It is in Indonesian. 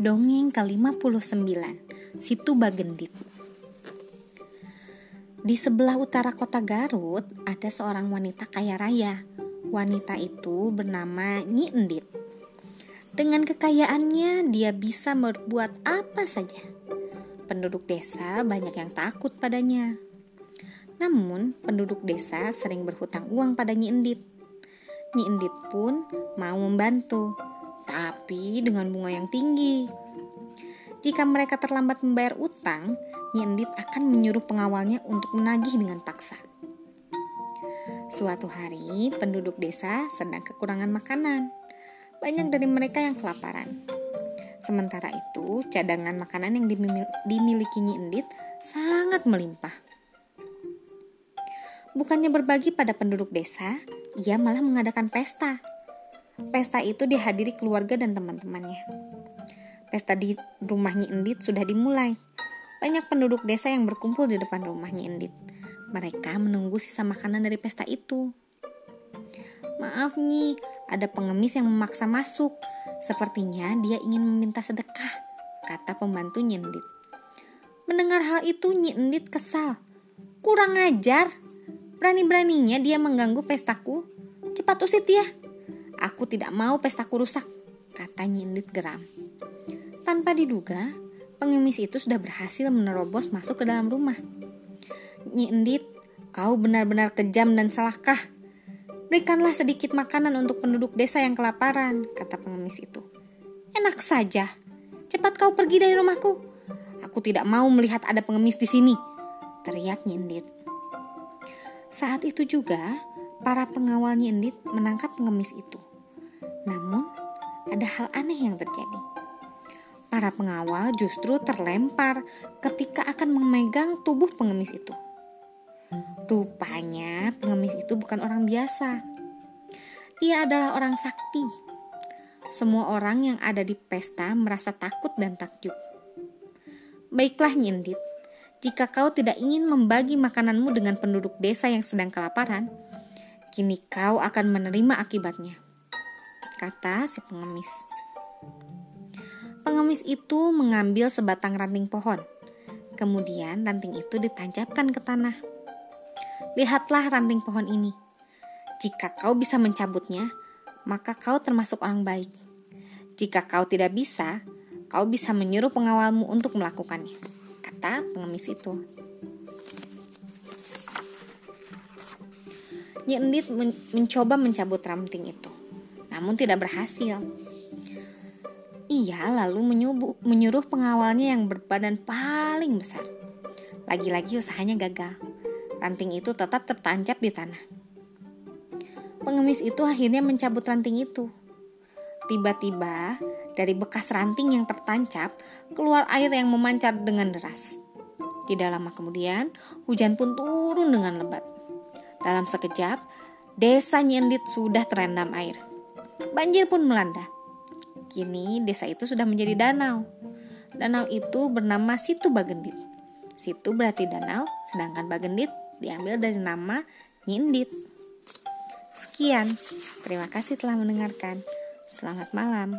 Dongeng ke-59 Situ Bagendit. Di sebelah utara kota Garut ada seorang wanita kaya raya. Wanita itu bernama Nyi Endit. Dengan kekayaannya dia bisa berbuat apa saja. Penduduk desa banyak yang takut padanya. Namun penduduk desa sering berhutang uang pada Nyi Endit. Nyi Endit pun mau membantu tapi dengan bunga yang tinggi. Jika mereka terlambat membayar utang, Nyendit akan menyuruh pengawalnya untuk menagih dengan paksa. Suatu hari, penduduk desa sedang kekurangan makanan. Banyak dari mereka yang kelaparan. Sementara itu, cadangan makanan yang dimiliki Nyendit sangat melimpah. Bukannya berbagi pada penduduk desa, ia malah mengadakan pesta Pesta itu dihadiri keluarga dan teman-temannya. Pesta di rumahnya Endit sudah dimulai. Banyak penduduk desa yang berkumpul di depan rumahnya Endit. Mereka menunggu sisa makanan dari pesta itu. Maaf nih, ada pengemis yang memaksa masuk. Sepertinya dia ingin meminta sedekah, kata pembantu Nyendit. Mendengar hal itu Nyendit kesal. Kurang ajar. Berani-beraninya dia mengganggu pestaku. Cepat usir dia. Aku tidak mau pestaku rusak, kata Nyindit geram. Tanpa diduga, pengemis itu sudah berhasil menerobos masuk ke dalam rumah. Nyindit, kau benar-benar kejam dan salahkah? Berikanlah sedikit makanan untuk penduduk desa yang kelaparan, kata pengemis itu. Enak saja. Cepat kau pergi dari rumahku. Aku tidak mau melihat ada pengemis di sini, teriak Nyindit. Saat itu juga, para pengawal Nyindit menangkap pengemis itu. Namun, ada hal aneh yang terjadi. Para pengawal justru terlempar ketika akan memegang tubuh pengemis itu. Rupanya, pengemis itu bukan orang biasa. Dia adalah orang sakti. Semua orang yang ada di pesta merasa takut dan takjub. Baiklah, Nyindit, jika kau tidak ingin membagi makananmu dengan penduduk desa yang sedang kelaparan, kini kau akan menerima akibatnya kata si pengemis. Pengemis itu mengambil sebatang ranting pohon. Kemudian ranting itu ditancapkan ke tanah. Lihatlah ranting pohon ini. Jika kau bisa mencabutnya, maka kau termasuk orang baik. Jika kau tidak bisa, kau bisa menyuruh pengawalmu untuk melakukannya, kata pengemis itu. Nyi Endit mencoba mencabut ranting itu namun tidak berhasil. Ia lalu menyubuh, menyuruh pengawalnya yang berbadan paling besar. Lagi-lagi usahanya gagal. Ranting itu tetap tertancap di tanah. Pengemis itu akhirnya mencabut ranting itu. Tiba-tiba, dari bekas ranting yang tertancap, keluar air yang memancar dengan deras. Tidak lama kemudian, hujan pun turun dengan lebat. Dalam sekejap, desa Nyendit sudah terendam air. Banjir pun melanda. Kini desa itu sudah menjadi danau. Danau itu bernama Situ Bagendit. Situ berarti danau, sedangkan Bagendit diambil dari nama Nyindit. Sekian, terima kasih telah mendengarkan. Selamat malam.